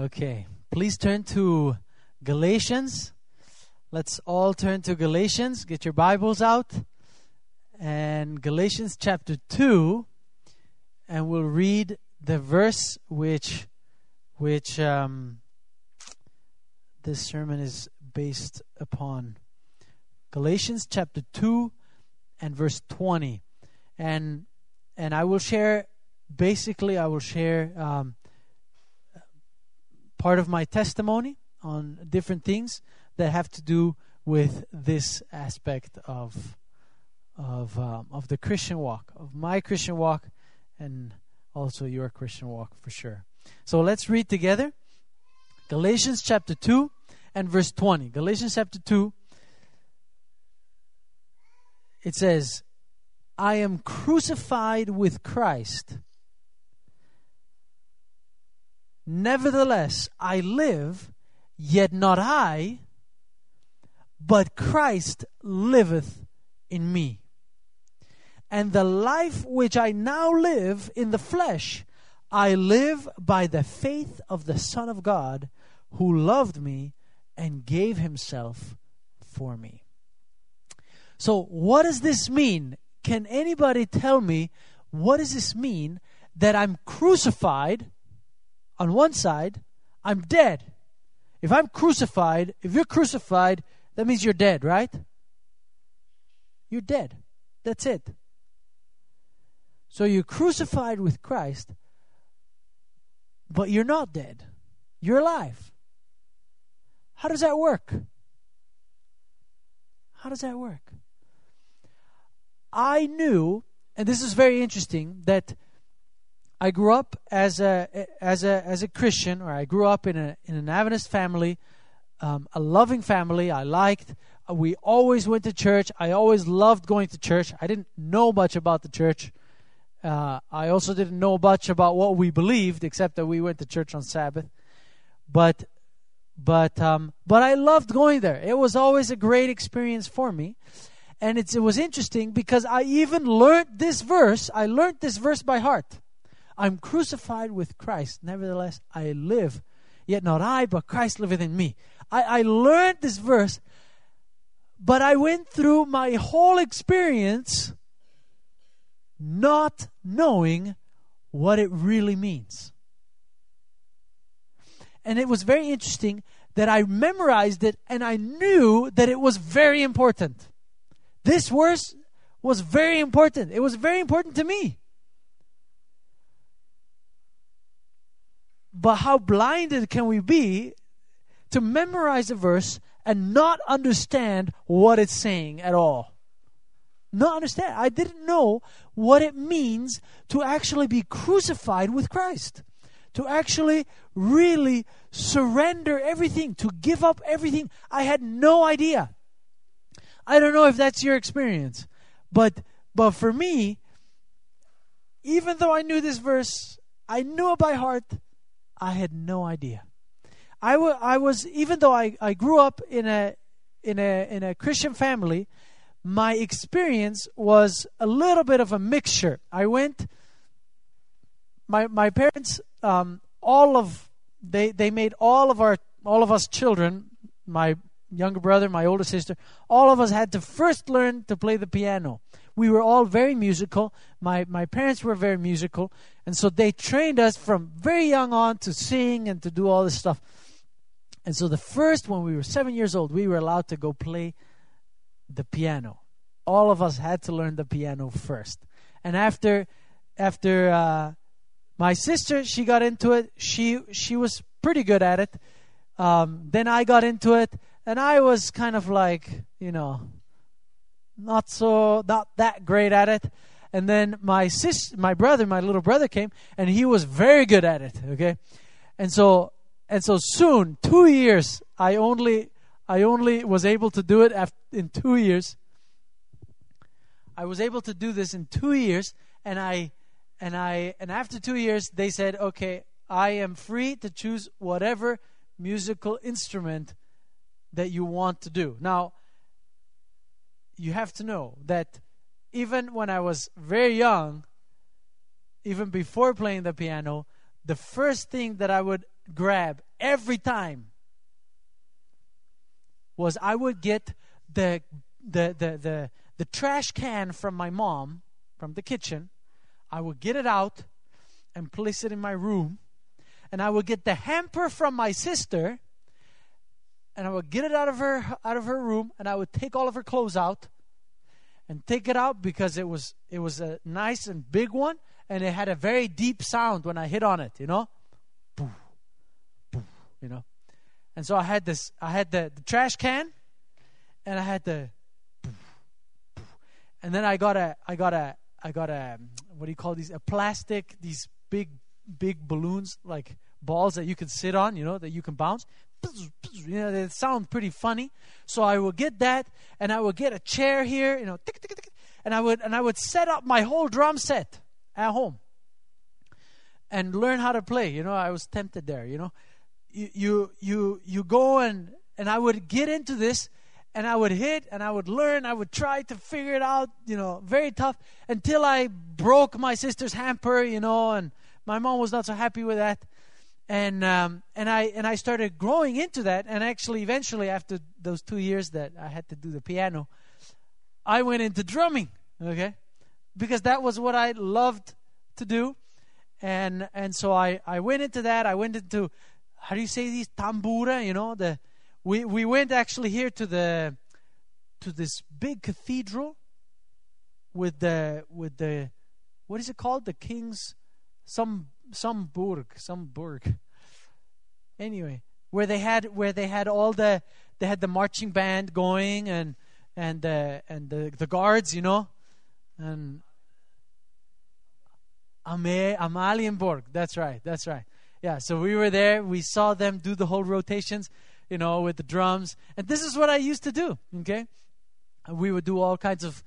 Okay, please turn to Galatians. Let's all turn to Galatians. Get your Bibles out. And Galatians chapter 2. And we'll read the verse which, which um, this sermon is based upon. Galatians chapter 2 and verse 20. And, and I will share, basically, I will share. Um, part of my testimony on different things that have to do with this aspect of of um, of the Christian walk, of my Christian walk, and also your Christian walk for sure. So let's read together Galatians chapter two and verse twenty. Galatians chapter two. It says, "I am crucified with Christ." Nevertheless, I live, yet not I, but Christ liveth in me. And the life which I now live in the flesh, I live by the faith of the Son of God, who loved me and gave himself for me. So, what does this mean? Can anybody tell me what does this mean that I'm crucified? On one side, I'm dead. If I'm crucified, if you're crucified, that means you're dead, right? You're dead. That's it. So you're crucified with Christ, but you're not dead. You're alive. How does that work? How does that work? I knew, and this is very interesting, that I grew up as a as a as a Christian, or I grew up in a in an Adventist family, um, a loving family. I liked. We always went to church. I always loved going to church. I didn't know much about the church. Uh, I also didn't know much about what we believed, except that we went to church on Sabbath. But but um, but I loved going there. It was always a great experience for me. And it was interesting because I even learned this verse. I learned this verse by heart. I'm crucified with Christ. Nevertheless, I live. Yet not I, but Christ liveth in me. I, I learned this verse, but I went through my whole experience not knowing what it really means. And it was very interesting that I memorized it and I knew that it was very important. This verse was very important. It was very important to me. But how blinded can we be to memorize a verse and not understand what it's saying at all? Not understand. I didn't know what it means to actually be crucified with Christ. To actually really surrender everything, to give up everything. I had no idea. I don't know if that's your experience, but but for me, even though I knew this verse, I knew it by heart, I had no idea. I, w- I was even though I, I grew up in a in a in a Christian family, my experience was a little bit of a mixture. I went. My my parents, um, all of they they made all of our all of us children, my younger brother, my older sister, all of us had to first learn to play the piano we were all very musical. My, my parents were very musical. And so they trained us from very young on to sing and to do all this stuff. And so the first, when we were seven years old, we were allowed to go play the piano. All of us had to learn the piano first. And after, after uh, my sister, she got into it. She she was pretty good at it. Um, then I got into it, and I was kind of like, you know, not so not that great at it. And then my sis, my brother, my little brother came, and he was very good at it. Okay, and so and so soon, two years, I only I only was able to do it after, in two years. I was able to do this in two years, and I and I and after two years, they said, "Okay, I am free to choose whatever musical instrument that you want to do." Now, you have to know that even when I was very young, even before playing the piano, the first thing that I would grab every time was I would get the the the the, the trash can from my mom from the kitchen. I would get it out and place it in my room. And I would get the hamper from my sister and I would get it out of her out of her room and I would take all of her clothes out and take it out because it was it was a nice and big one and it had a very deep sound when I hit on it, you know? Boo, boo, you know. And so I had this I had the, the trash can and I had the and then I got a I got a I got a what do you call these? A plastic these big big balloons like balls that you can sit on, you know, that you can bounce. You know, they sound pretty funny. So I would get that, and I would get a chair here, you know, and I would and I would set up my whole drum set at home and learn how to play. You know, I was tempted there. You know, you you you, you go and and I would get into this, and I would hit and I would learn. I would try to figure it out. You know, very tough until I broke my sister's hamper. You know, and my mom was not so happy with that and um, and I and I started growing into that. And actually, eventually, after those two years that I had to do the piano, I went into drumming. Okay, because that was what I loved to do, and and so I I went into that. I went into how do you say these tambura? You know the we we went actually here to the to this big cathedral with the with the what is it called the king's some some burg, some burg. Anyway, where they had where they had all the they had the marching band going and and uh, and the the guards, you know, and Ame Amalienborg. That's right. That's right. Yeah. So we were there. We saw them do the whole rotations, you know, with the drums. And this is what I used to do. Okay, we would do all kinds of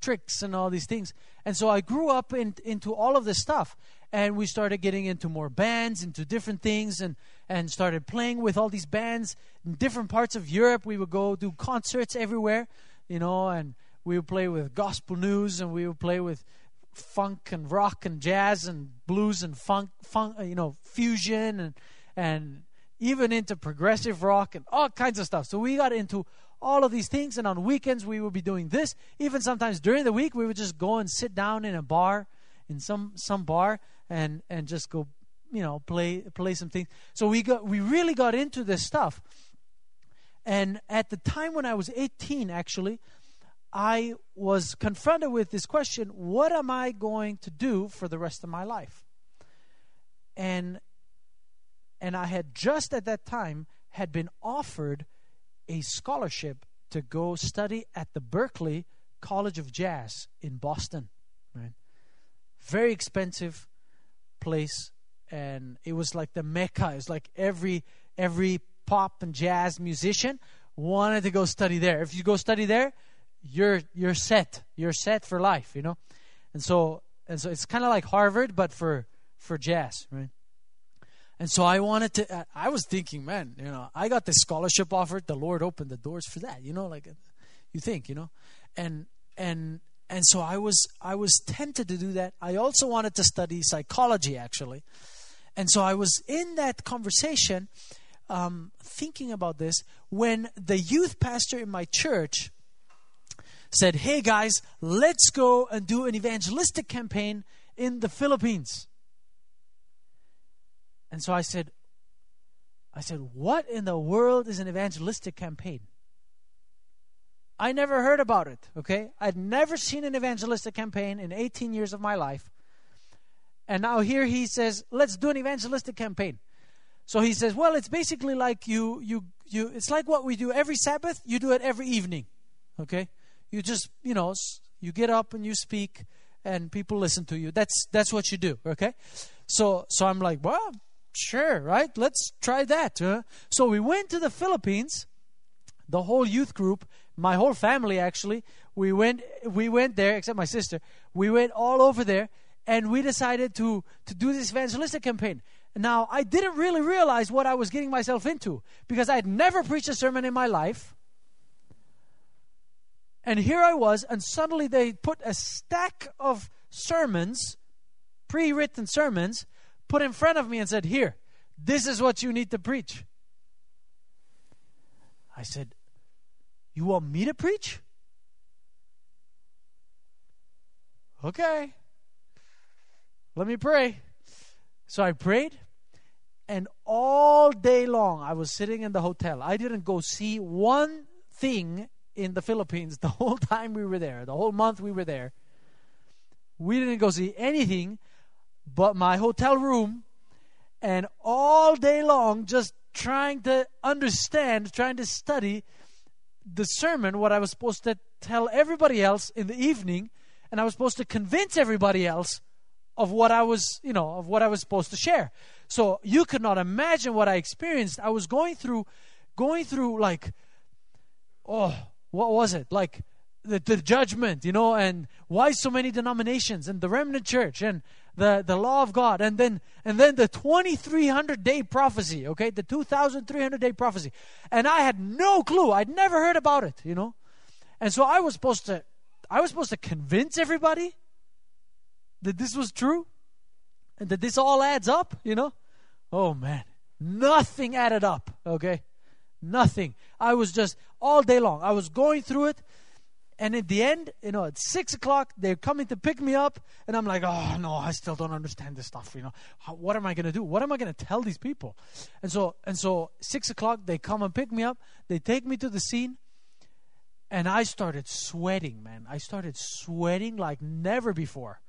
tricks and all these things. And so I grew up in, into all of this stuff and we started getting into more bands, into different things, and and started playing with all these bands in different parts of Europe. We would go do concerts everywhere, you know, and we would play with gospel news, and we would play with funk and rock and jazz and blues and funk, funk, you know, fusion and and even into progressive rock and all kinds of stuff. So we got into all of these things, and on weekends we would be doing this. Even sometimes during the week, we would just go and sit down in a bar, in some some bar, and and just go you know play play some things. So we got we really got into this stuff. And at the time when i was 18 actually i was confronted with this question what am i going to do for the rest of my life? And and i had just at that time had been offered a scholarship to go study at the berklee college of jazz in boston right? Very expensive place and it was like the mecca. It's like every every pop and jazz musician wanted to go study there. If you go study there you're you're set. You're set for life you know? And so and so it's kind of like harvard but for for jazz right? And so i wanted to i was thinking man you know i got this scholarship offered the lord opened the doors for that you know like you think you know? And and and so I was I was tempted to do that. I also wanted to study psychology actually, and so I was in that conversation, um, thinking about this when the youth pastor in my church said, "Hey guys, let's go and do an evangelistic campaign in the Philippines." And so I said, I said, "What in the world is an evangelistic campaign?" I never heard about it, okay? I'd never seen an evangelistic campaign in 18 years of my life. And now here he says, let's do an evangelistic campaign. So he says, well, it's basically like you, you, you, it's like what we do every Sabbath, you do it every evening, okay? You just, you know, you get up and you speak and people listen to you. That's, that's what you do, okay? So, so I'm like, well, sure, right? Let's try that. Huh? So we went to the Philippines, the whole youth group, my whole family actually. We went we went there except my sister. We went all over there and we decided to to do this evangelistic campaign. Now i didn't really realize what i was getting myself into because i had never preached a sermon in my life. And here i was and suddenly they put a stack of sermons pre-written sermons put in front of me and said here This is what you need to preach. I said, You want me to preach? Okay. Let me pray. So I prayed, and all day long I was sitting in the hotel. I didn't go see one thing in the Philippines the whole time we were there, the whole month we were there. We didn't go see anything but my hotel room and all day long just trying to understand, trying to study the sermon, what I was supposed to tell everybody else in the evening, and I was supposed to convince everybody else of what I was, you know, of what I was supposed to share. So you could not imagine what I experienced. I was going through going through like oh, what was it? Like the, the judgment, you know, and why so many denominations and the remnant church and the, the law of God and then and then the 2300 day prophecy, okay? The 2300 day prophecy. And I had no clue. I'd never heard about it, you know. And so I was supposed to I was supposed to convince everybody that this was true and that this all adds up, you know. Oh man, nothing added up, okay? Nothing. I was just all day long. I was going through it and at the end, you know, at six o'clock, they're coming to pick me up, and I'm like, oh no, I still don't understand this stuff. You know, How, what am I going to do? What am I going to tell these people? And so, and so, six o'clock, they come and pick me up. They take me to the scene, and I started sweating, man. I started sweating like never before.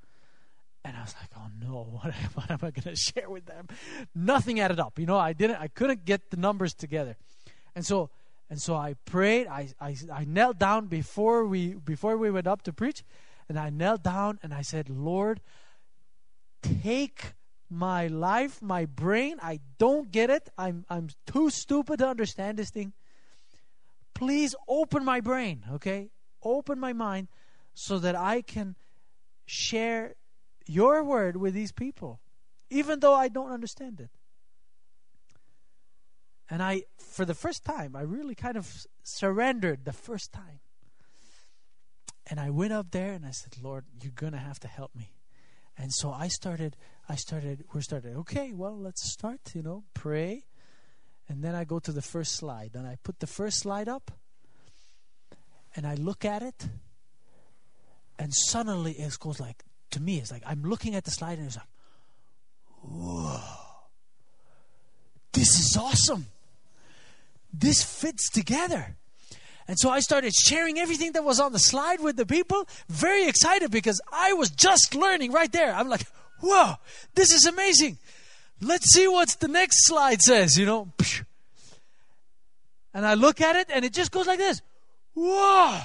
And I was like, oh no, what, what am I to share with them? Nothing added up. You know, I didn't, I couldn't get the numbers together. And so and so I prayed. I, I, I knelt down before we before we went up to preach, and I knelt down and I said, Lord, take my life, my brain. I don't get it. I'm I'm too stupid to understand this thing. Please open my brain, okay? Open my mind so that I can share your word with these people, even though I don't understand it. And I, for the first time, I really kind of surrendered the first time. And I went up there and I said, Lord, you're going to have to help me. And so I started, I started, we started, okay, well, let's start, you know, pray. And then I go to the first slide. And I put the first slide up and I look at it. And suddenly it goes like, to me, it's like, I'm looking at the slide and it's like, whoa, this is awesome this fits together. And so I started sharing everything that was on the slide with the people, very excited because I was just learning right there. I'm like, whoa, this is amazing. Let's see what the next slide says, you know. And I look at it and it just goes like this. Whoa.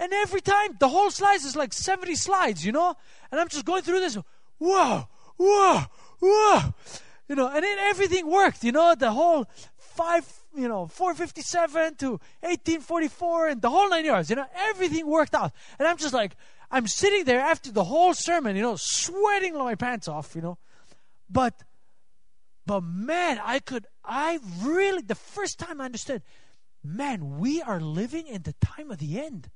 And every time, the whole slide is like 70 slides, you know? And I'm just going through this. Whoa, whoa, whoa. You know, and then everything worked, you know, the whole five you know, 457 to 1844 and the whole nine yards. You know, everything worked out. And I'm just like, I'm sitting there after the whole sermon, you know, sweating my pants off, you know. But, but man, I could, I really, the first time I understood, man, we are living in the time of the end.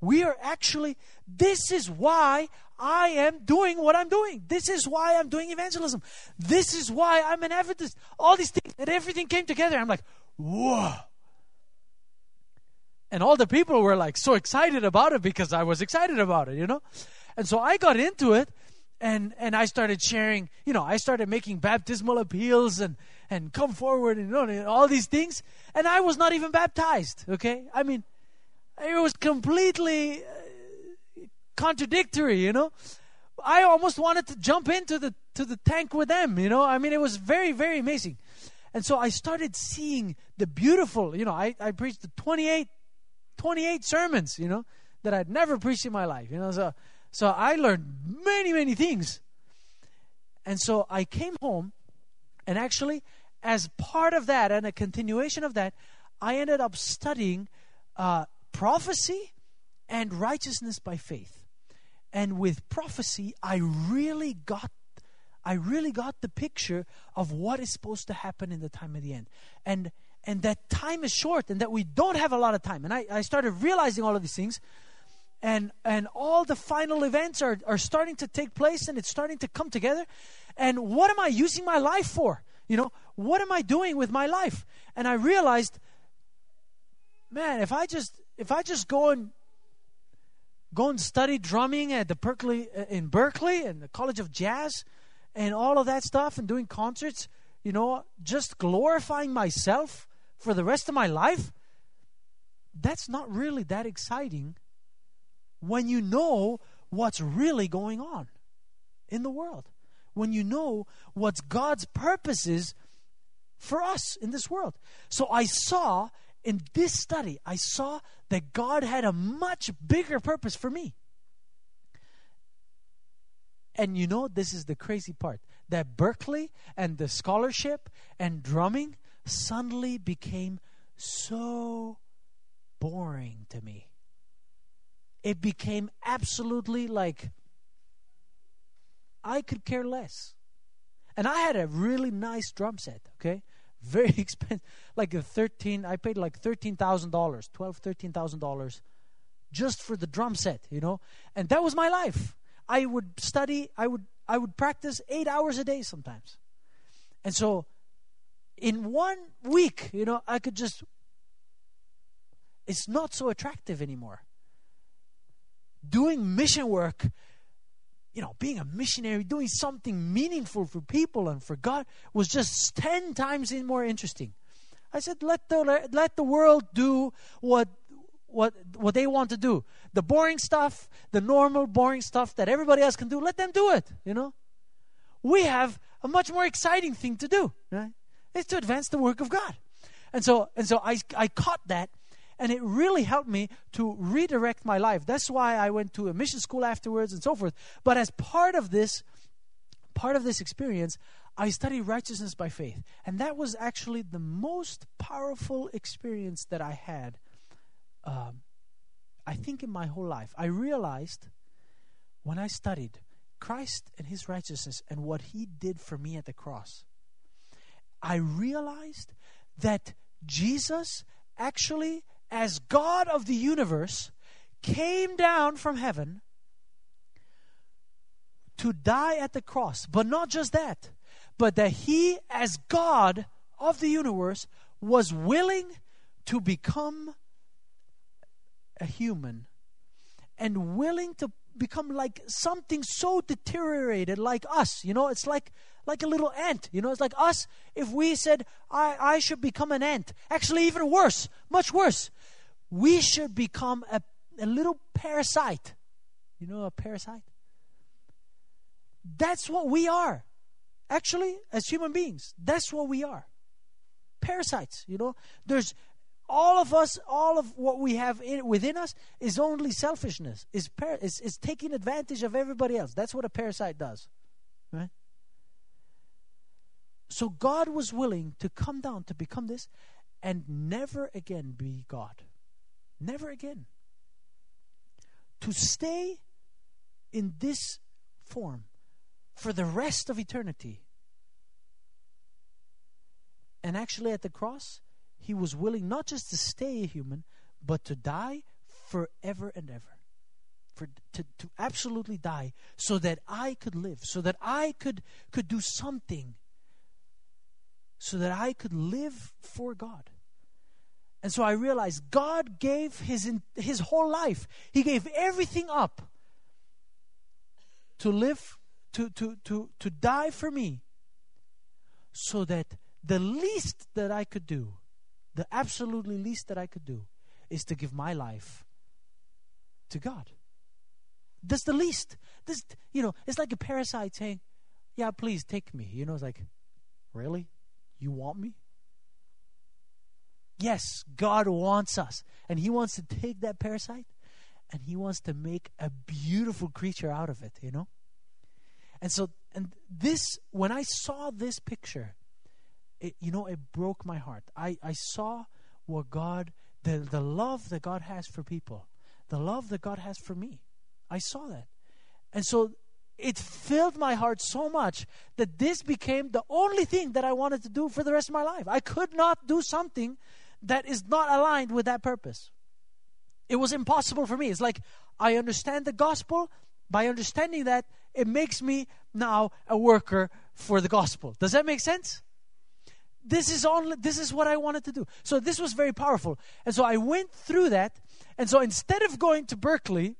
We are actually, this is why I am doing what I'm doing. This is why I'm doing evangelism. This is why I'm an Adventist. All these things, and everything came together. I'm like, whoa. And all the people were like so excited about it because I was excited about it, you know? And so I got into it and and I started sharing, you know, I started making baptismal appeals and and come forward and you know, all these things and I was not even baptized, okay? I mean, it was completely uh, contradictory, you know? I almost wanted to jump into the to the tank with them, you know? I mean, it was very very amazing. And so I started seeing the beautiful, you know, I, I preached the 28, 28 sermons, you know, that I'd never preached in my life, you know. So, so I learned many, many things. And so I came home, and actually, as part of that and a continuation of that, I ended up studying uh, prophecy and righteousness by faith. And with prophecy, I really got I really got the picture of what is supposed to happen in the time of the end. And and that time is short and that we don't have a lot of time. And I, I started realizing all of these things. And and all the final events are, are starting to take place and it's starting to come together. And what am I using my life for? You know, what am I doing with my life? And I realized, man, if I just if I just go and go and study drumming at the Berklee uh, in Berklee and the College of Jazz and all of that stuff and doing concerts, you know, just glorifying myself for the rest of my life, that's not really that exciting when you know what's really going on in the world. When you know what's God's purposes for us in this world. So I saw in this study, I saw that God had a much bigger purpose for me. And you know, this is the crazy part that Berklee and the scholarship and drumming suddenly became so boring to me. It became absolutely like I could care less. And I had a really nice drum set, okay? Very expensive. Like a 13, I paid like $13,000, 12, $13,000 just for the drum set, you know? And that was my life. I would study, I would I would practice 8 hours a day sometimes. And so in one week, you know, I could just it's not so attractive anymore. Doing mission work you know, being a missionary, doing something meaningful for people and for God was just 10 times more interesting. I said, let the, let the world do what, what, what they want to do. The boring stuff, the normal boring stuff that everybody else can do, let them do it, you know. We have a much more exciting thing to do, right? It's to advance the work of God. And so, and so I, I caught that and it really helped me to redirect my life. That's why I went to a mission school afterwards and so forth. But as part of this, part of this experience, I studied righteousness by faith. And that was actually the most powerful experience that I had, um, I think, in my whole life. I realized when I studied Christ and his righteousness and what he did for me at the cross, I realized that Jesus actually as God of the universe, came down from heaven to die at the cross. But not just that, but that he, as God of the universe, was willing to become a human and willing to become like something so deteriorated like us. You know, it's like like a little ant. You know, it's like us if we said, I, I should become an ant. Actually, even worse, much worse we should become a, a little parasite. You know, a parasite? That's what we are. Actually, as human beings, that's what we are. Parasites, you know. There's all of us, all of what we have in, within us is only selfishness. Is is taking advantage of everybody else. That's what a parasite does, right? So God was willing to come down to become this, and never again be God. Never again. To stay in this form for the rest of eternity. And actually, at the cross, he was willing not just to stay a human, but to die forever and ever. For, to, to absolutely die so that I could live, so that I could, could do something, so that I could live for God. And so I realized God gave his, his whole life, He gave everything up to live, to, to, to, to die for me, so that the least that I could do, the absolutely least that I could do, is to give my life to God. That's the least. This, you know, it's like a parasite saying, "Yeah, please take me." You know, it's like, really, you want me? Yes, God wants us. And He wants to take that parasite and He wants to make a beautiful creature out of it, you know? And so, and this, when I saw this picture, it, you know, it broke my heart. I, I saw what God, the, the love that God has for people, the love that God has for me. I saw that. And so it filled my heart so much that this became the only thing that I wanted to do for the rest of my life. I could not do something that is not aligned with that purpose. It was impossible for me. It's like I understand the gospel. By understanding that, it makes me now a worker for the gospel. Does that make sense? This is only this is what I wanted to do. So this was very powerful. And so I went through that. And so instead of going to Berklee,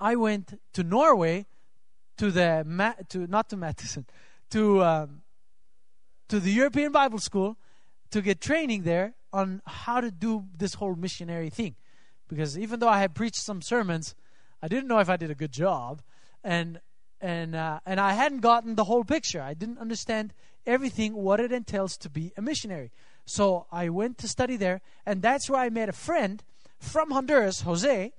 I went to Norway, to the to not to Madison, to um, to the European Bible School to get training there on how to do this whole missionary thing. Because even though I had preached some sermons, I didn't know if I did a good job, and and uh, and I hadn't gotten the whole picture. I didn't understand everything what it entails to be a missionary. So I went to study there, and that's where I met a friend from Honduras, Jose,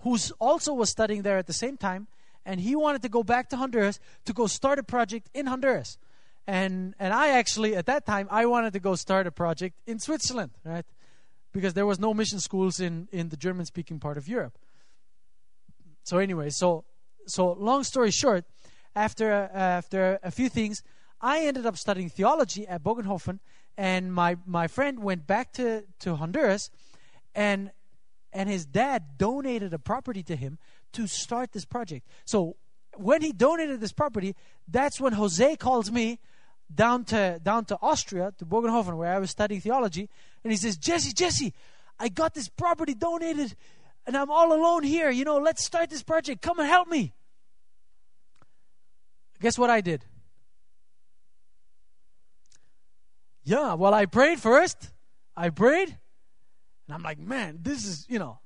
who also was studying there at the same time, and he wanted to go back to Honduras to go start a project in Honduras. And and I actually at that time I wanted to go start a project in Switzerland, right? Because there was no mission schools in in the German speaking part of Europe. So anyway, so so long story short, after uh, after a few things, I ended up studying theology at Bogenhofen, and my my friend went back to to Honduras, and and his dad donated a property to him to start this project. So when he donated this property, that's when Jose calls me down to down to Austria to Bogenhofen where I was studying theology, and he says, "Jesse, Jesse, I got this property donated, and I'm all alone here. You know, let's start this project. Come and help me." Guess what I did? Yeah, well, I prayed first. I prayed, and I'm like, man, this is you know,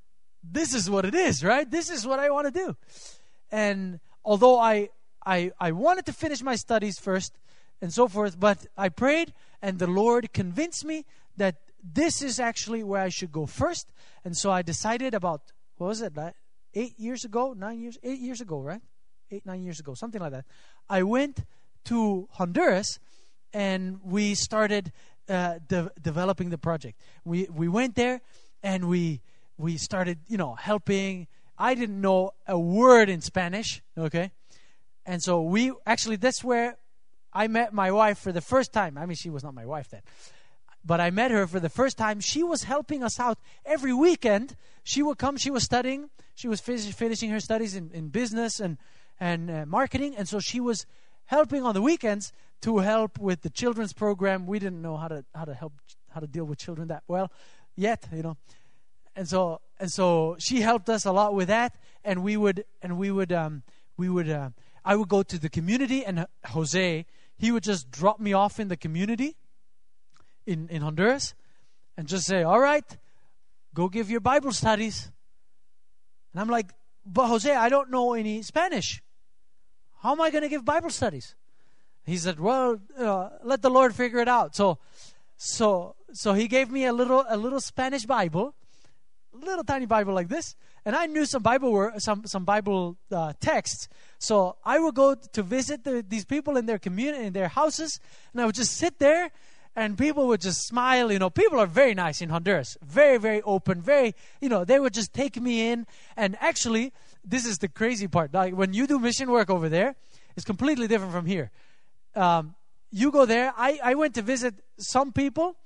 this is what it is, right? This is what I want to do. And although I I I wanted to finish my studies first, and so forth. But I prayed, and the Lord convinced me that this is actually where I should go first. And so I decided about, what was it, eight years ago, nine years, eight years ago, right? Eight, nine years ago, something like that. I went to Honduras and we started uh, de- developing the project. We, we went there and we, we started, you know, helping. I didn't know a word in Spanish, okay? And so we actually, that's where I met my wife for the first time. I mean, she was not my wife then. But I met her for the first time. She was helping us out every weekend. She would come, she was studying. She was finishing her studies in, in business and, and uh, marketing. And so she was helping on the weekends to help with the children's program. We didn't know how to, how to help, how to deal with children that well yet, you know. And so, and so she helped us a lot with that. And we would, and we would, um, we would, uh, I would go to the community and Jose, he would just drop me off in the community in, in Honduras and just say, All right, go give your Bible studies. And I'm like, But Jose, I don't know any Spanish. How am I going to give Bible studies? He said, Well, uh, let the Lord figure it out. So, so, so he gave me a little, a little Spanish Bible, little tiny Bible like this, and I knew some Bible some some Bible uh, texts. So I would go to visit the, these people in their community, in their houses, and I would just sit there, and people would just smile. You know, people are very nice in Honduras, very very open, very you know. They would just take me in, and actually, this is the crazy part. Like when you do mission work over there, it's completely different from here. Um, you go there. I I went to visit some people,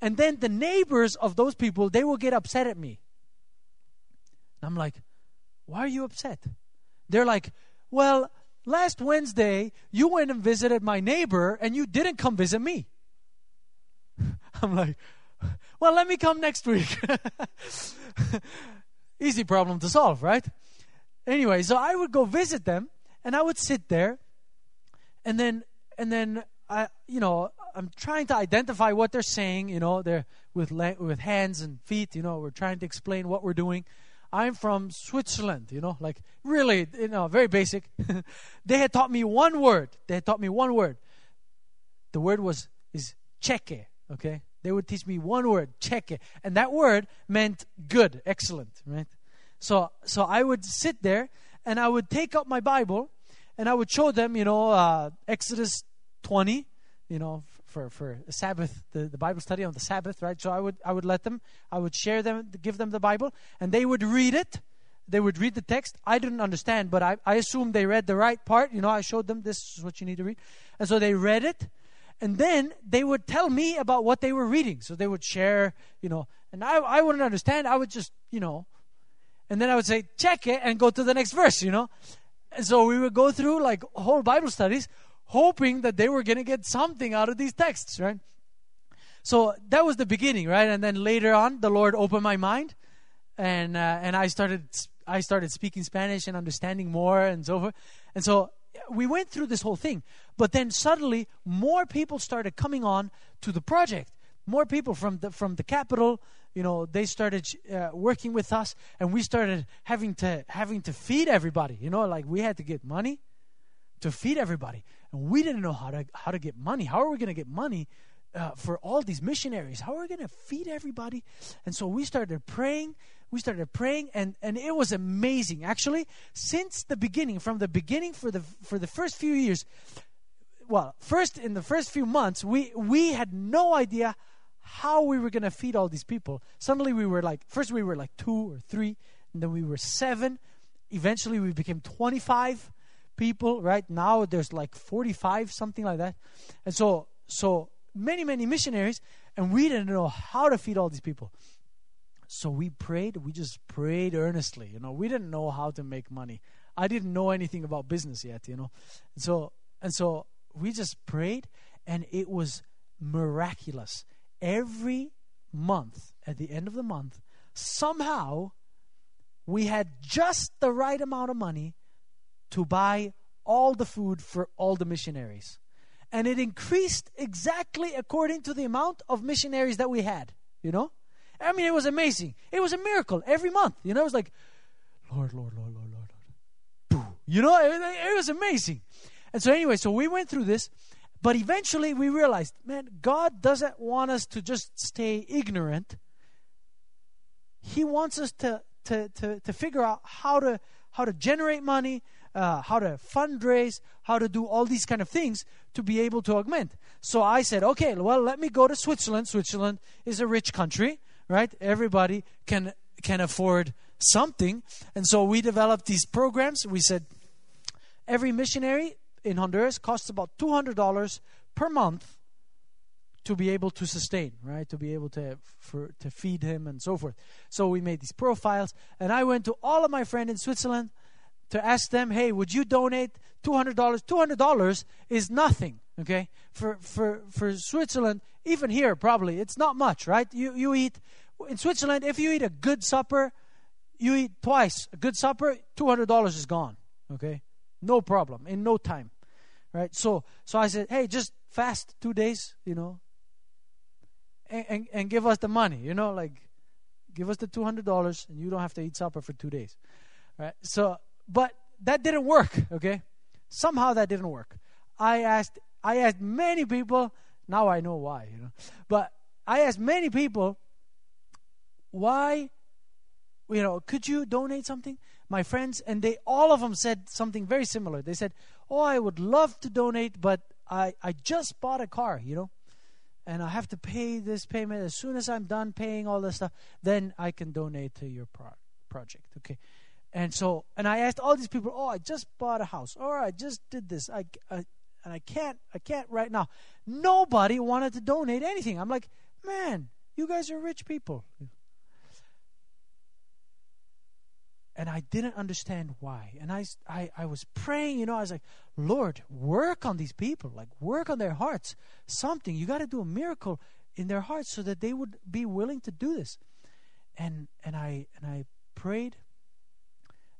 and then the neighbors of those people they will get upset at me I'm like, why are you upset? They're like, well, last Wednesday you went and visited my neighbor and you didn't come visit me. I'm like, well, let me come next week. Easy problem to solve, right? Anyway, so I would go visit them and I would sit there and then and then I you know, I'm trying to identify what they're saying, you know, they're with with hands and feet, you know, we're trying to explain what we're doing. I'm from Switzerland, you know, like really, you know, very basic. they had taught me one word. They had taught me one word. The word was is cheque, okay? They would teach me one word, cheque, and that word meant good, excellent, right? So so I would sit there and I would take up my Bible and I would show them, you know, uh, Exodus 20, you know, for for Sabbath, the, the Bible study on the Sabbath, right? So I would I would let them, I would share them, give them the Bible, and they would read it. They would read the text. I didn't understand, but I, I assumed they read the right part. You know, I showed them this is what you need to read. And so they read it. And then they would tell me about what they were reading. So they would share, you know, and I, I wouldn't understand. I would just, you know, and then I would say, check it and go to the next verse, you know. And so we would go through like whole Bible studies hoping that they were going to get something out of these texts, right? So that was the beginning, right? And then later on, the Lord opened my mind, and uh, and I started I started speaking Spanish and understanding more and so forth. And so we went through this whole thing. But then suddenly, more people started coming on to the project. More people from the from the capital, you know, they started uh, working with us, and we started having to having to feed everybody. You know, like we had to get money to feed everybody, and we didn't know how to how to get money. How are we going to get money uh, for all these missionaries? How are we going to feed everybody? And so we started praying we started praying and, and it was amazing actually since the beginning from the beginning for the for the first few years well first in the first few months we we had no idea how we were going to feed all these people suddenly we were like first we were like two or three and then we were seven eventually we became 25 people right now there's like 45 something like that and so so many many missionaries and we didn't know how to feed all these people so we prayed, we just prayed earnestly. You know, we didn't know how to make money. I didn't know anything about business yet, you know. And so and so we just prayed and it was miraculous. Every month, at the end of the month, somehow we had just the right amount of money to buy all the food for all the missionaries. And it increased exactly according to the amount of missionaries that we had, you know? I mean, it was amazing. It was a miracle every month. You know, it was like, Lord, Lord, Lord, Lord, Lord, Lord. You know, it, it was amazing. And so, anyway, so we went through this, but eventually we realized, man, God doesn't want us to just stay ignorant. He wants us to to to, to figure out how to how to generate money, uh, how to fundraise, how to do all these kind of things to be able to augment. So I said, okay, well, let me go to Switzerland. Switzerland is a rich country right? Everybody can can afford something, and so we developed these programs. We said every missionary in Honduras costs about two hundred dollars per month to be able to sustain, right? To be able to for to feed him and so forth. So we made these profiles, and I went to all of my friends in Switzerland to ask them, "Hey, would you donate two hundred dollars? Two hundred dollars is nothing, okay? For for for Switzerland, even here probably it's not much, right? You you eat in Switzerland, if you eat a good supper, you eat twice a good supper, two hundred dollars is gone. Okay, no problem in no time, right? So so I said, hey, just fast two days, you know, and and, and give us the money, you know, like give us the two hundred dollars, and you don't have to eat supper for two days, right? So, but that didn't work. Okay, somehow that didn't work. I asked I asked many people. Now I know why, you know, but I asked many people why you know could you donate something my friends and they all of them said something very similar they said oh i would love to donate but i i just bought a car you know and i have to pay this payment as soon as i'm done paying all this stuff then i can donate to your pro- project okay and so and i asked all these people oh i just bought a house or i just did this i, I and i can't i can't right now nobody wanted to donate anything i'm like man you guys are rich people and I didn't understand why. And I, I, I was praying, you know, I was like, Lord, work on these people, like work on their hearts. Something. You got to do a miracle in their hearts so that they would be willing to do this. And and I and I prayed,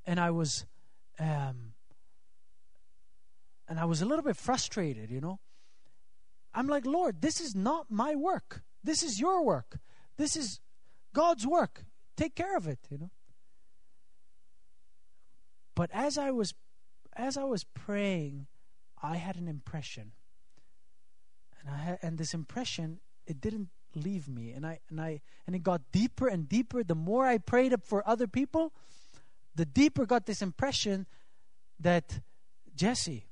and I was, um, and I was a little bit frustrated, you know. I'm like, Lord, this is not my work. This is your work. This is God's work. Take care of it, you know. But as I was as I was praying, I had an impression. And I had, and this impression it didn't leave me and I and I and it got deeper and deeper the more I prayed for other people, the deeper got this impression that Jesse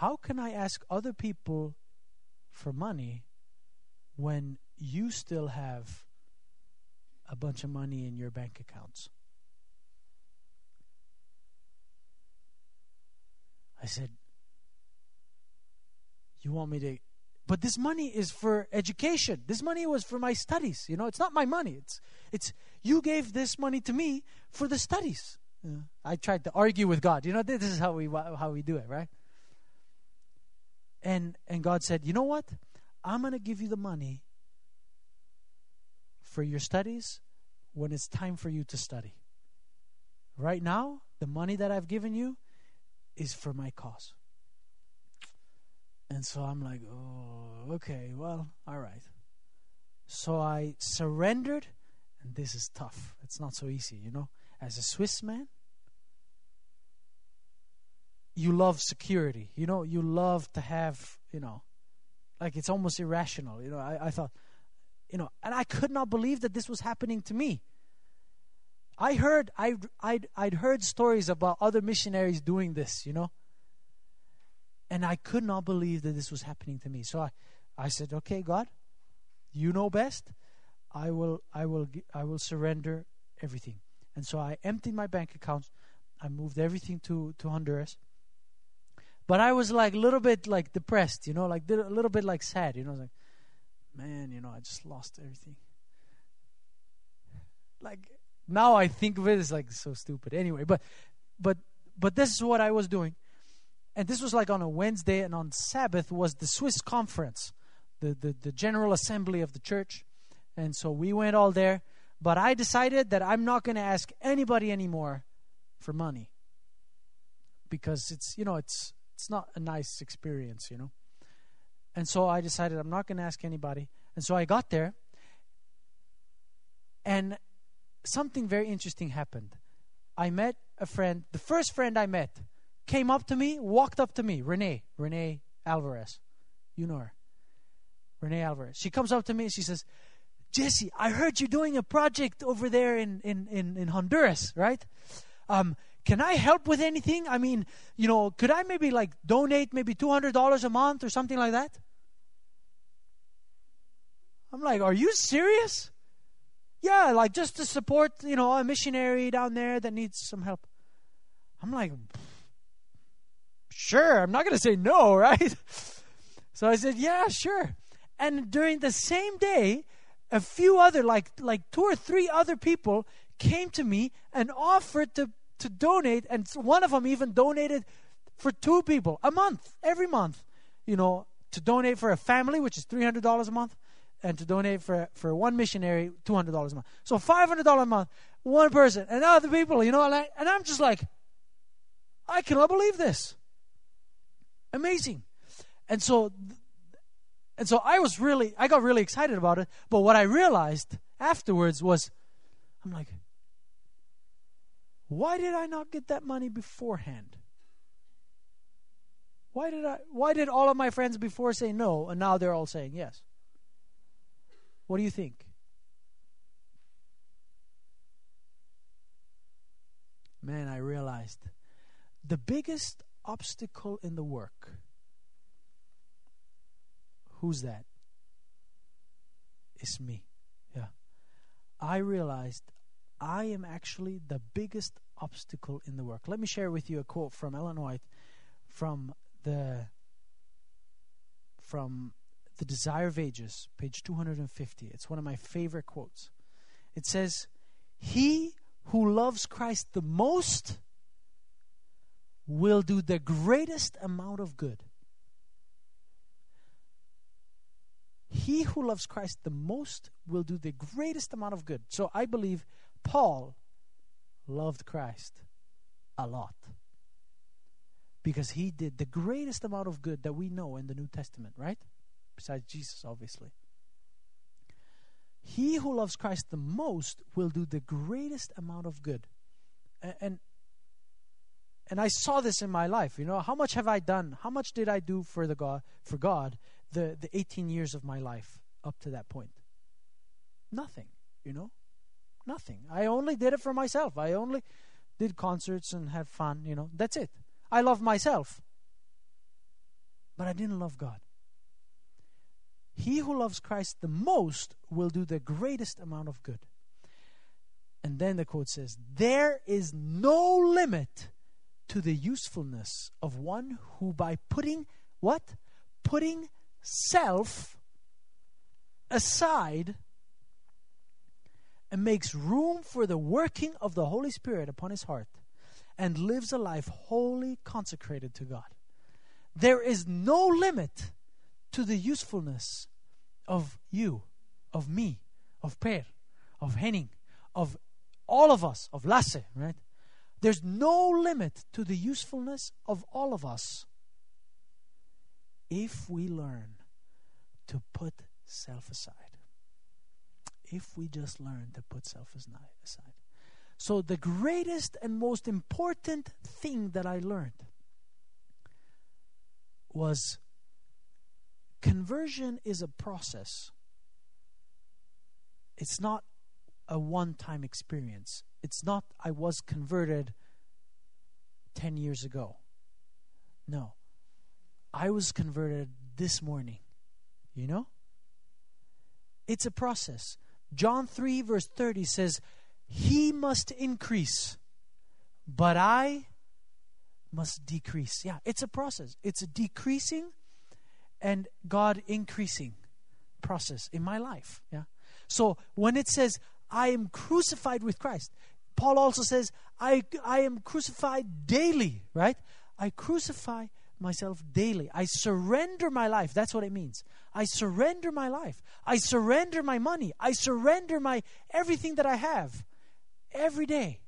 how can I ask other people for money when you still have a bunch of money in your bank accounts? I said, You want me to. But this money is for education. This money was for my studies. You know, it's not my money. It's, it's you gave this money to me for the studies. I tried to argue with God. You know, this is how we, how we do it, right? And and God said, "You know what? I'm going to give you the money for your studies when it's time for you to study. Right now, the money that I've given you is for my cause." And so I'm like, "Oh, okay. Well, all right." So I surrendered, and this is tough. It's not so easy, you know. As a Swiss man, you love security. You know, you love to have, you know, like it's almost irrational. You know, I, I thought, you know, and I could not believe that this was happening to me. I heard, I, I'd, I'd heard stories about other missionaries doing this, you know, and I could not believe that this was happening to me. So I, I said, okay, God, you know best. I will I will I will surrender everything. And so I emptied my bank accounts. I moved everything to to Honduras. But I was like a little bit like depressed, you know, like a little bit like sad, you know, like man, you know, I just lost everything. Like now I think of it as like so stupid. Anyway, but but but this is what I was doing. And this was like on a Wednesday and on Sabbath was the Swiss conference the, the, the General Assembly of the church. And so we went all there. But I decided that I'm not going to ask anybody anymore for money because it's you know it's it's not a nice experience, you know. And so I decided I'm not going to ask anybody. And so I got there and something very interesting happened. I met a friend, the first friend I met came up to me, walked up to me, Renee, Renee Alvarez. You know her. Renee Alvarez. She comes up to me and she says, Jesse, I heard you're doing a project over there in, in, in, in Honduras, right? Um, can I help with anything? I mean, you know, could I maybe like donate maybe $200 a month or something like that? I'm like, are you serious? Yeah, like just to support, you know, a missionary down there that needs some help. I'm like, sure, I'm not going to say no, right? So I said, yeah, sure. And during the same day, a few other, like, like two or three other people came to me and offered to, to donate. And one of them even donated for two people a month, every month, you know, to donate for a family, which is $300 a month, and to donate for, for one missionary, $200 a month. So $500 a month, one person, and other people, you know, and, I, and I'm just like, I cannot believe this. Amazing. And so and so I was really, I got really excited about it. But what I realized afterwards was, I'm like, why did I not get that money beforehand? Why did I why did all of my friends before say no and now they're all saying yes? What do you think? Man, I realized the biggest obstacle in the work Who's that? It's me. Yeah. I realized I am actually the biggest obstacle in the work. Let me share with you a quote from Ellen White from the from The Desire of Ages, page 250. It's one of my favorite quotes. It says, He who loves Christ the most will do the greatest amount of good. He who loves Christ the most will do the greatest amount of good. So I believe Paul loved Christ a lot because he did the greatest amount of good that we know in the New Testament, right? Besides Jesus, obviously. He who loves Christ the most will do the greatest amount of good. And and I saw this in my life, you know, how much have I done? How much did I do for the God for God the, the 18 years of my life up to that point? Nothing, you know? Nothing. I only did it for myself. I only did concerts and had fun, you know? That's it. I love myself. But I didn't love God. He who loves Christ the most will do the greatest amount of good. And then the quote says, There is no limit to the usefulness of one who, by putting what? Putting self aside and makes room for the working of the Holy Spirit upon his heart and lives a life wholly consecrated to God. there is no limit to the usefulness of you, of me, of Per, of Henning, of all of us, of Lasse, right? There's no limit to the usefulness of all of us if we learn to put self aside. If we just learn to put self aside. So, the greatest and most important thing that I learned was conversion is a process. It's not a one time experience. It's not, I was converted 10 years ago. No. I was converted this morning. You know? It's a process. John 3, verse 30 says, He must increase, but I must decrease. Yeah, it's a process. It's a decreasing and God increasing process in my life. Yeah. So when it says, I am crucified with Christ, Paul also says, I, I am crucified daily, right? I crucify myself daily. I surrender my life. That's what it means. I surrender my life. I surrender my money. I surrender my everything that I have every day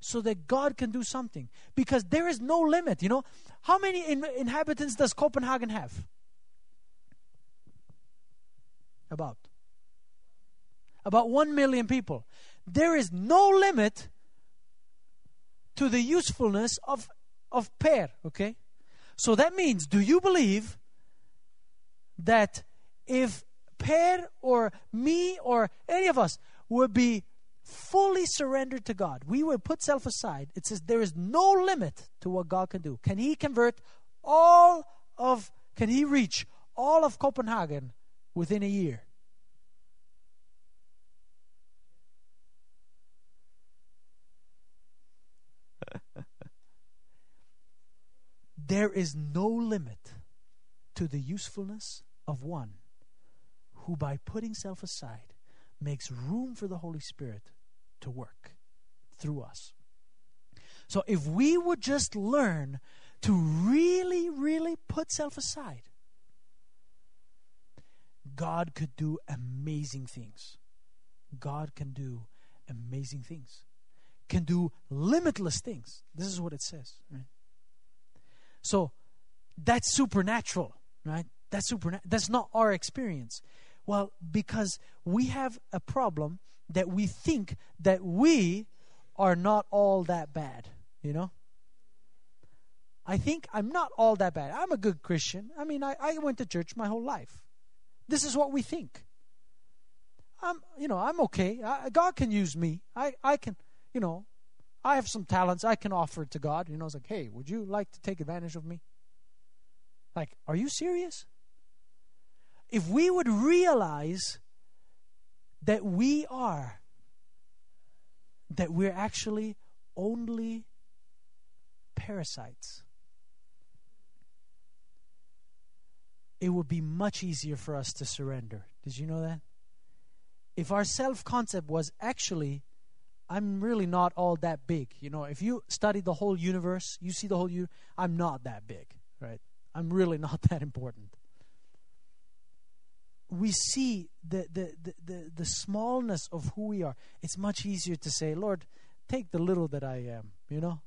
so that God can do something. Because there is no limit, you know. How many in, inhabitants does Copenhagen have? About. About 1 million people. There is no limit to the usefulness of, of Per, okay? So that means, do you believe that if Per or me or any of us would be fully surrendered to God, we would put self aside. It says there is no limit to what God can do. Can He convert all of, can He reach all of Copenhagen within a year? There is no limit to the usefulness of one who, by putting self aside, makes room for the Holy Spirit to work through us. So if we would just learn to really, really put self aside, God could do amazing things. God can do amazing things, can do limitless things. This is what it says. Right? So that's supernatural, right? That's supernatural. That's not our experience. Well, because we have a problem that we think that we are not all that bad, you know? I think I'm not all that bad. I'm a good Christian. I mean, I, I went to church my whole life. This is what we think. I'm, you know, I'm okay. I, God can use me. I, I can, you know, I have some talents I can offer to God. You know, it's like, hey, would you like to take advantage of me? Like, are you serious? if we would realize that we are, that we're actually only parasites, it would be much easier for us to surrender. Did you know that? If our self concept was actually, I'm really not all that big. You know, if you study the whole universe, you see the whole universe, I'm not that big, right? I'm really not that important we see the, the, the, the, the smallness of who we are, it's much easier to say, Lord, take the little that I am, you know?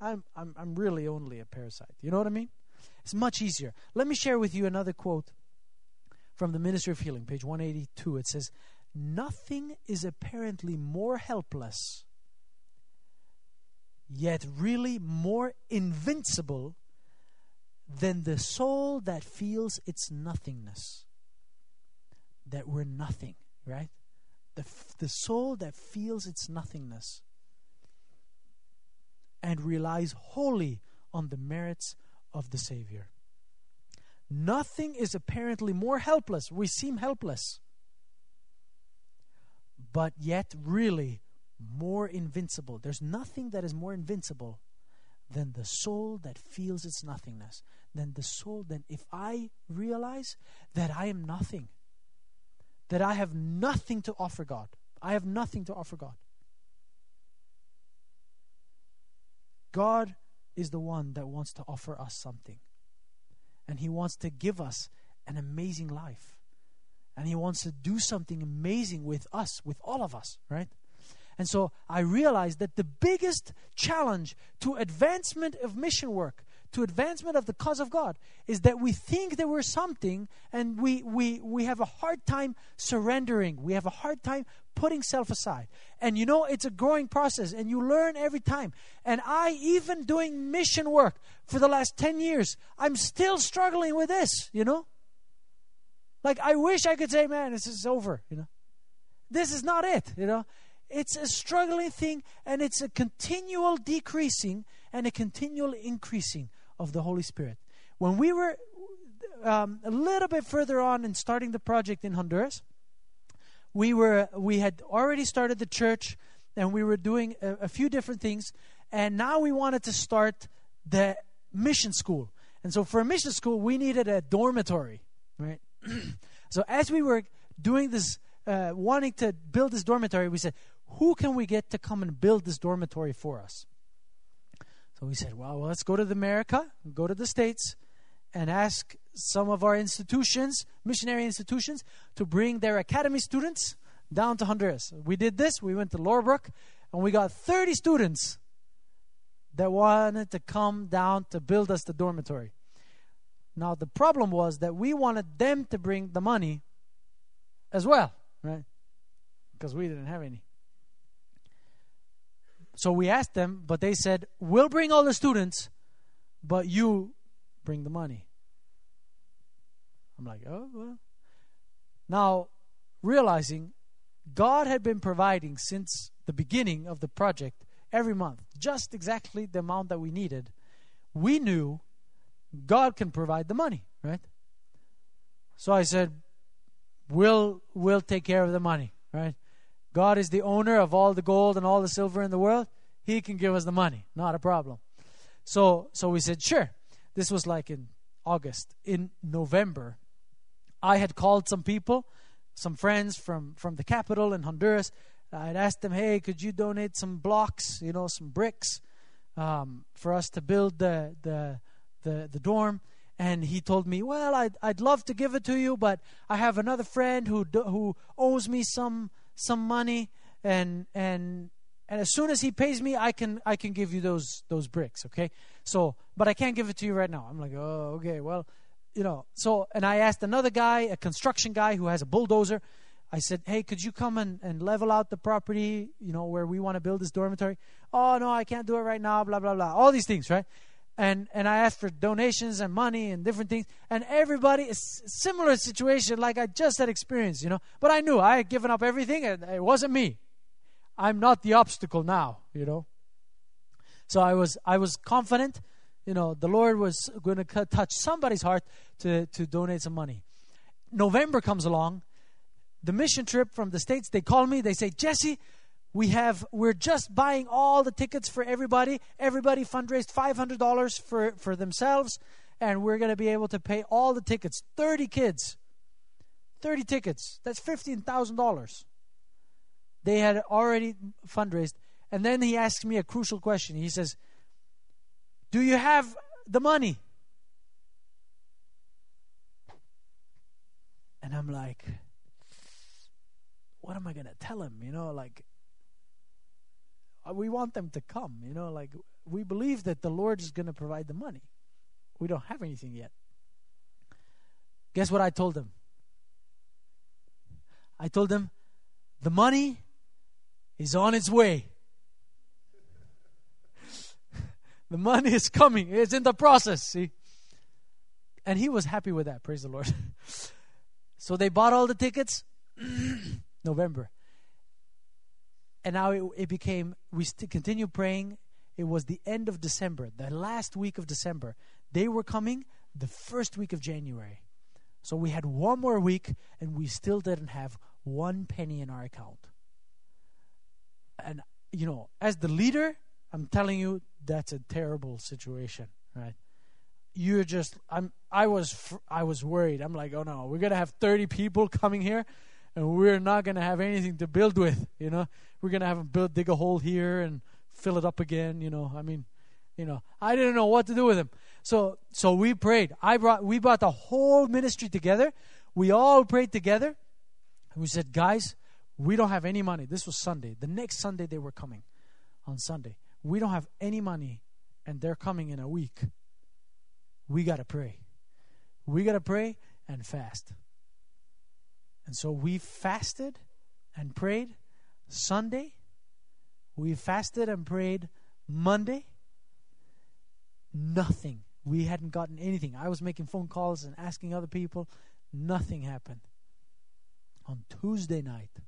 I'm, I'm, I'm really only a parasite. You know what I mean? It's much easier. Let me share with you another quote from the Ministry of Healing, page 182. It says, Nothing is apparently more helpless, yet really more invincible than the soul that feels its nothingness that we're nothing, right? The, the soul that feels its nothingness and relies wholly on the merits of the Savior. Nothing is apparently more helpless. We seem helpless. But yet, really, more invincible. There's nothing that is more invincible than the soul that feels its nothingness. Than the soul, then if I realize that I am nothing, that I have nothing to offer God. I have nothing to offer God. God is the one that wants to offer us something. And He wants to give us an amazing life. And He wants to do something amazing with us, with all of us, right? And so I realized that the biggest challenge to advancement of mission work, to advancement of the cause of God, is that we think that we're something and we, we, we have a hard time surrendering. We have a hard time putting self aside. And you know, it's a growing process and you learn every time. And I, even doing mission work for the last 10 years, I'm still struggling with this, you know? Like, I wish I could say, man, this is over, you know? This is not it, you know? It's a struggling thing, and it's a continual decreasing and a continual increasing of the Holy Spirit. When we were um, a little bit further on in starting the project in Honduras, we were we had already started the church, and we were doing a, a few different things, and now we wanted to start the mission school. And so, for a mission school, we needed a dormitory, right? so, as we were doing this, uh, wanting to build this dormitory, we said, who can we get to come and build this dormitory for us? So we said, well, well, let's go to the America, go to the States, and ask some of our institutions, missionary institutions, to bring their academy students down to Honduras. We did this. We went to Laurelbrook, and we got 30 students that wanted to come down to build us the dormitory. Now, the problem was that we wanted them to bring the money as well, right? Because we didn't have any. So we asked them, but they said, We'll bring all the students, but you bring the money. I'm like, Oh, well. Now, realizing God had been providing since the beginning of the project every month, just exactly the amount that we needed, we knew God can provide the money, right? So I said, We'll, we'll take care of the money, right? God is the owner of all the gold and all the silver in the world. He can give us the money, not a problem. So, so we said, sure. This was like in August. In November, I had called some people, some friends from, from the capital in Honduras. I'd asked them, hey, could you donate some blocks, you know, some bricks um, for us to build the, the, the, the dorm? and he told me, "Well, I'd I'd love to give it to you, but I have another friend who who owes me some some money and and and as soon as he pays me i can i can give you those those bricks okay? So but i can't give it to you right now. I'm like oh okay well you know. So and i asked another guy a construction guy who has a bulldozer. I said hey could you come and, and level out the property you know where we want to build this dormitory? Oh no i can't do it right now blah blah blah. All these things right and and I asked for donations and money and different things. And everybody is similar situation like I just had experienced, you know. But I knew I had given up everything, and it wasn't me. I'm not the obstacle now, you know. So I was I was confident, you know, the Lord was going to touch somebody's heart to to donate some money. November comes along, the mission trip from the states. They call me. They say, Jesse we have we're just buying all the tickets for everybody. Everybody fundraised $500 for for themselves and we're going to be able to pay all the tickets. 30 kids. 30 tickets. That's $15000 they had already fundraised. And then he asks me a crucial question. He says do you have the money? And i'm like what am i going to tell him? You know like Uh, we want them to come. You know, like we believe that the Lord is going to provide the money. We don't have anything yet. Guess what I told them? I told them the money is on its way. the money is coming. It's in the process, see? And he was happy with that, praise the Lord. so they bought all the tickets November and now it, it became we st- continue praying. It was the end of december the last week of december. They were coming the first week of january. So we had one more week and we still didn't have one penny in our account. And you know as the leader i'm telling you that's a terrible situation right? You're just i'm i was i was worried. I'm like oh no we're gonna have 30 people coming here and we're not going to have anything to build with. You know, we're going to have them build, dig a hole here and fill it up again. You know, I mean, You know, I didn't know what to do with them. So so we prayed. I brought we brought the whole ministry together. We all prayed together. And we said, guys, we don't have any money. This was Sunday. The next Sunday they were coming on Sunday. We don't have any money and they're coming in a week. We got to pray. We got to pray and fast. And so we fasted and prayed Sunday. We fasted and prayed Monday. Nothing. We hadn't gotten anything. I was making phone calls and asking other people. Nothing happened. On Tuesday night,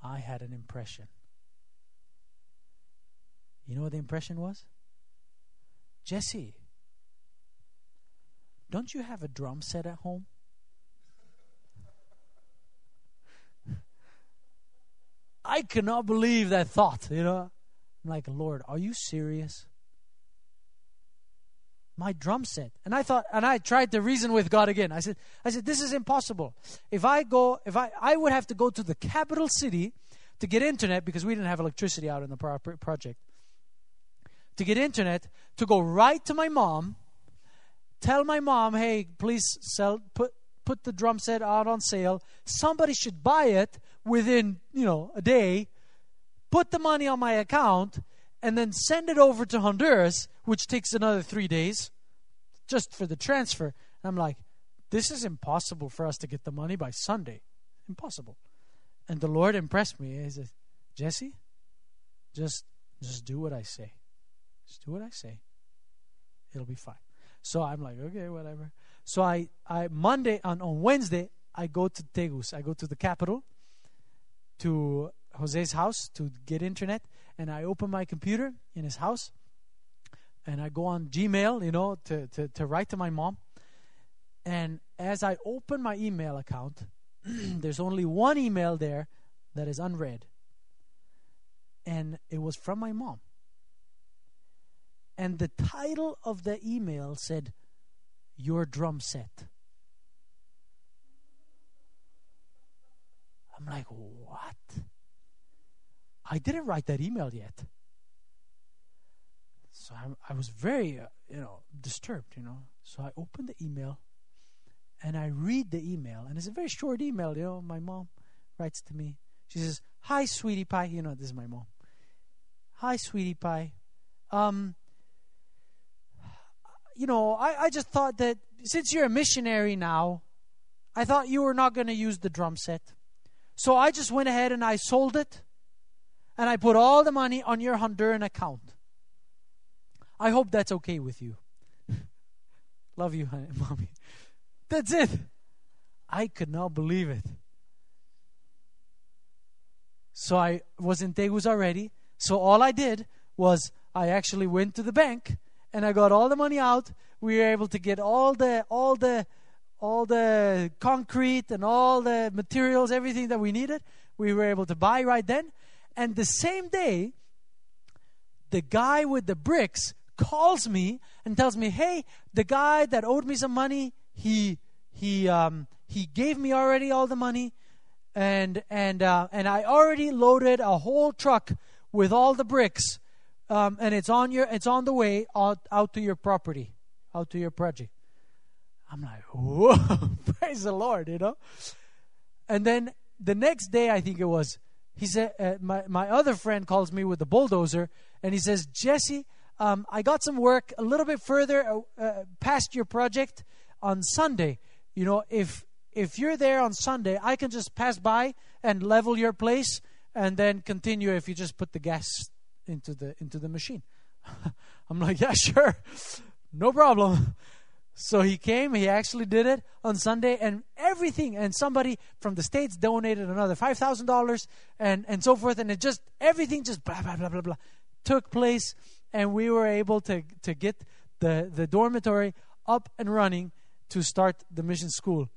I had an impression. You know what the impression was? Jesse, don't you have a drum set at home? I cannot believe that thought, you know. I'm like, Lord, are you serious? My drum set. And I thought and I tried to reason with God again. I said, I said, this is impossible. If I go if I I would have to go to the capital city to get internet because we didn't have electricity out in the project. To get internet, to go right to my mom, tell my mom, hey, please sell put put the drum set out on sale. Somebody should buy it within, you know, a day, put the money on my account, and then send it over to Honduras, which takes another three days just for the transfer. And I'm like, this is impossible for us to get the money by Sunday. Impossible. And the Lord impressed me. He said, Jesse, just just do what I say. Just do what I say. It'll be fine. So I'm like, okay, whatever. So I, I Monday on, on Wednesday I go to Tegus. I go to the capital to Jose's house to get internet and I open my computer in his house and I go on Gmail, you know, to, to, to write to my mom. And as I open my email account, there's only one email there that is unread. And it was from my mom. And the title of the email said, Your drum set. I'm like, What? I didn't write that email yet. So I, I was very, uh, you know, disturbed, you know. So I opened the email and I read the email, and it's a very short email. You know, my mom writes to me. She says, "Hi, sweetie pie." You know, this is my mom. Hi, sweetie pie. Um, you know, I, I just thought that since you're a missionary now, I thought you were not going to use the drum set. So I just went ahead and I sold it, and I put all the money on your Honduran account. I hope that's okay with you. Love you, honey, mommy. That's it. I could not believe it. So I was in Tegus already. So all I did was I actually went to the bank and I got all the money out. We were able to get all the all the all the concrete and all the materials, everything that we needed. We were able to buy right then. And the same day, the guy with the bricks calls me and tells me, "Hey, the guy that owed me some money, he he um, he gave me already all the money, and and uh, and I already loaded a whole truck with all the bricks, um, and it's on your it's on the way out out to your property, out to your project." I'm like, "Whoa, praise the Lord!" You know. And then the next day, I think it was, he said, uh, my my other friend calls me with the bulldozer, and he says, "Jesse." Um, I got some work a little bit further uh, uh, past your project on Sunday. You know, if if you're there on Sunday, I can just pass by and level your place and then continue if you just put the gas into the into the machine. I'm like, yeah, sure. No problem. So he came, he actually did it on Sunday, and everything. And somebody from the States donated another $5,000 and, and so forth. And it just, everything just blah, blah, blah, blah, blah, took place. And we were able to, to get the, the dormitory up and running to start the mission school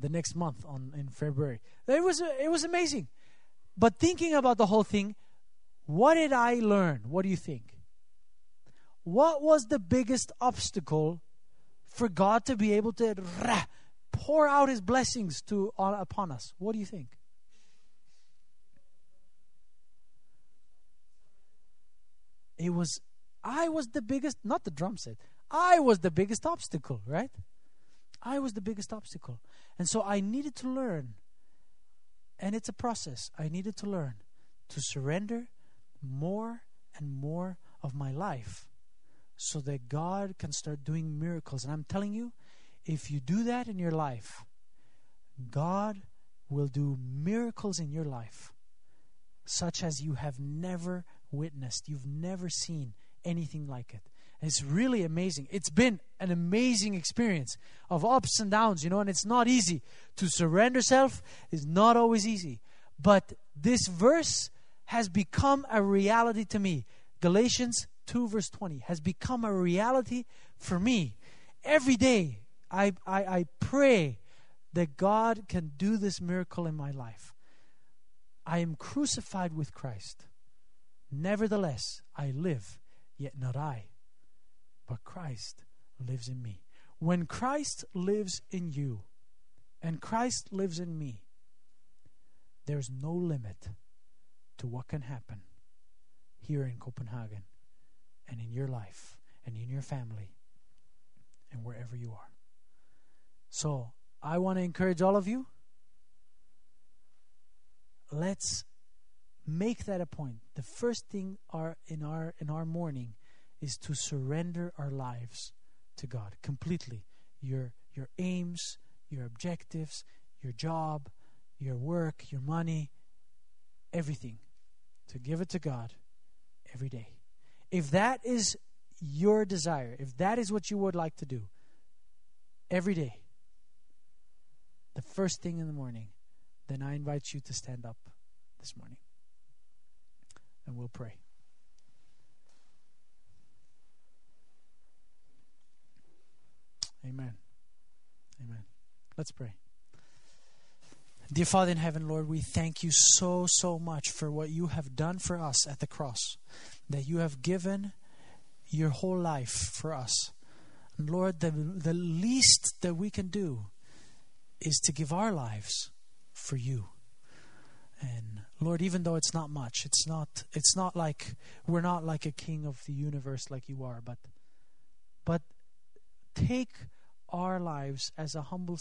the next month on in February. It was it was amazing. But thinking about the whole thing, what did I learn? What do you think? What was the biggest obstacle for God to be able to pour out his blessings to upon us? What do you think? it was I was the biggest not the drum set. I was the biggest obstacle, right? I was the biggest obstacle. And so I needed to learn. And it's a process. I needed to learn to surrender more and more of my life so that God can start doing miracles. And I'm telling you, if you do that in your life, God will do miracles in your life such as you have never witnessed. You've never seen anything like it. And it's really amazing. It's been an amazing experience of ups and downs, you know, and it's not easy. To surrender self is not always easy. But this verse has become a reality to me. Galatians 2, verse 20, has become a reality for me. Every day, I, I, I pray that God can do this miracle in my life. I am crucified with Christ. Nevertheless, I live, yet not I, but Christ lives in me. When Christ lives in you and Christ lives in me, there's no limit to what can happen here in Copenhagen and in your life and in your family and wherever you are. So, I want to encourage all of you. Let's make that a point. The first thing our, in our in our morning is to surrender our lives to God completely. Your your aims, your objectives, your job, your work, your money, everything. To give it to God every day. If that is your desire, if that is what you would like to do every day, the first thing in the morning, then I invite you to stand up this morning and we'll pray. Amen. Amen. Let's pray. Dear Father in heaven, Lord, we thank you so, so much for what you have done for us at the cross, that you have given your whole life for us. And Lord, the, the least that we can do is to give our lives for you. And Lord, even though it's not much, it's not it's not like we're not like a king of the universe like you are, but but take our lives as a humble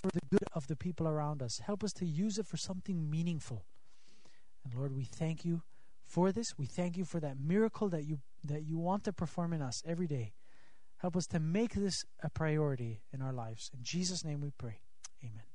for the good of the people around us. Help us to use it for something meaningful. And Lord, we thank you for this. We thank you for that miracle that you that you want to perform in us every day. Help us to make this a priority in our lives. In Jesus' name we pray. Amen.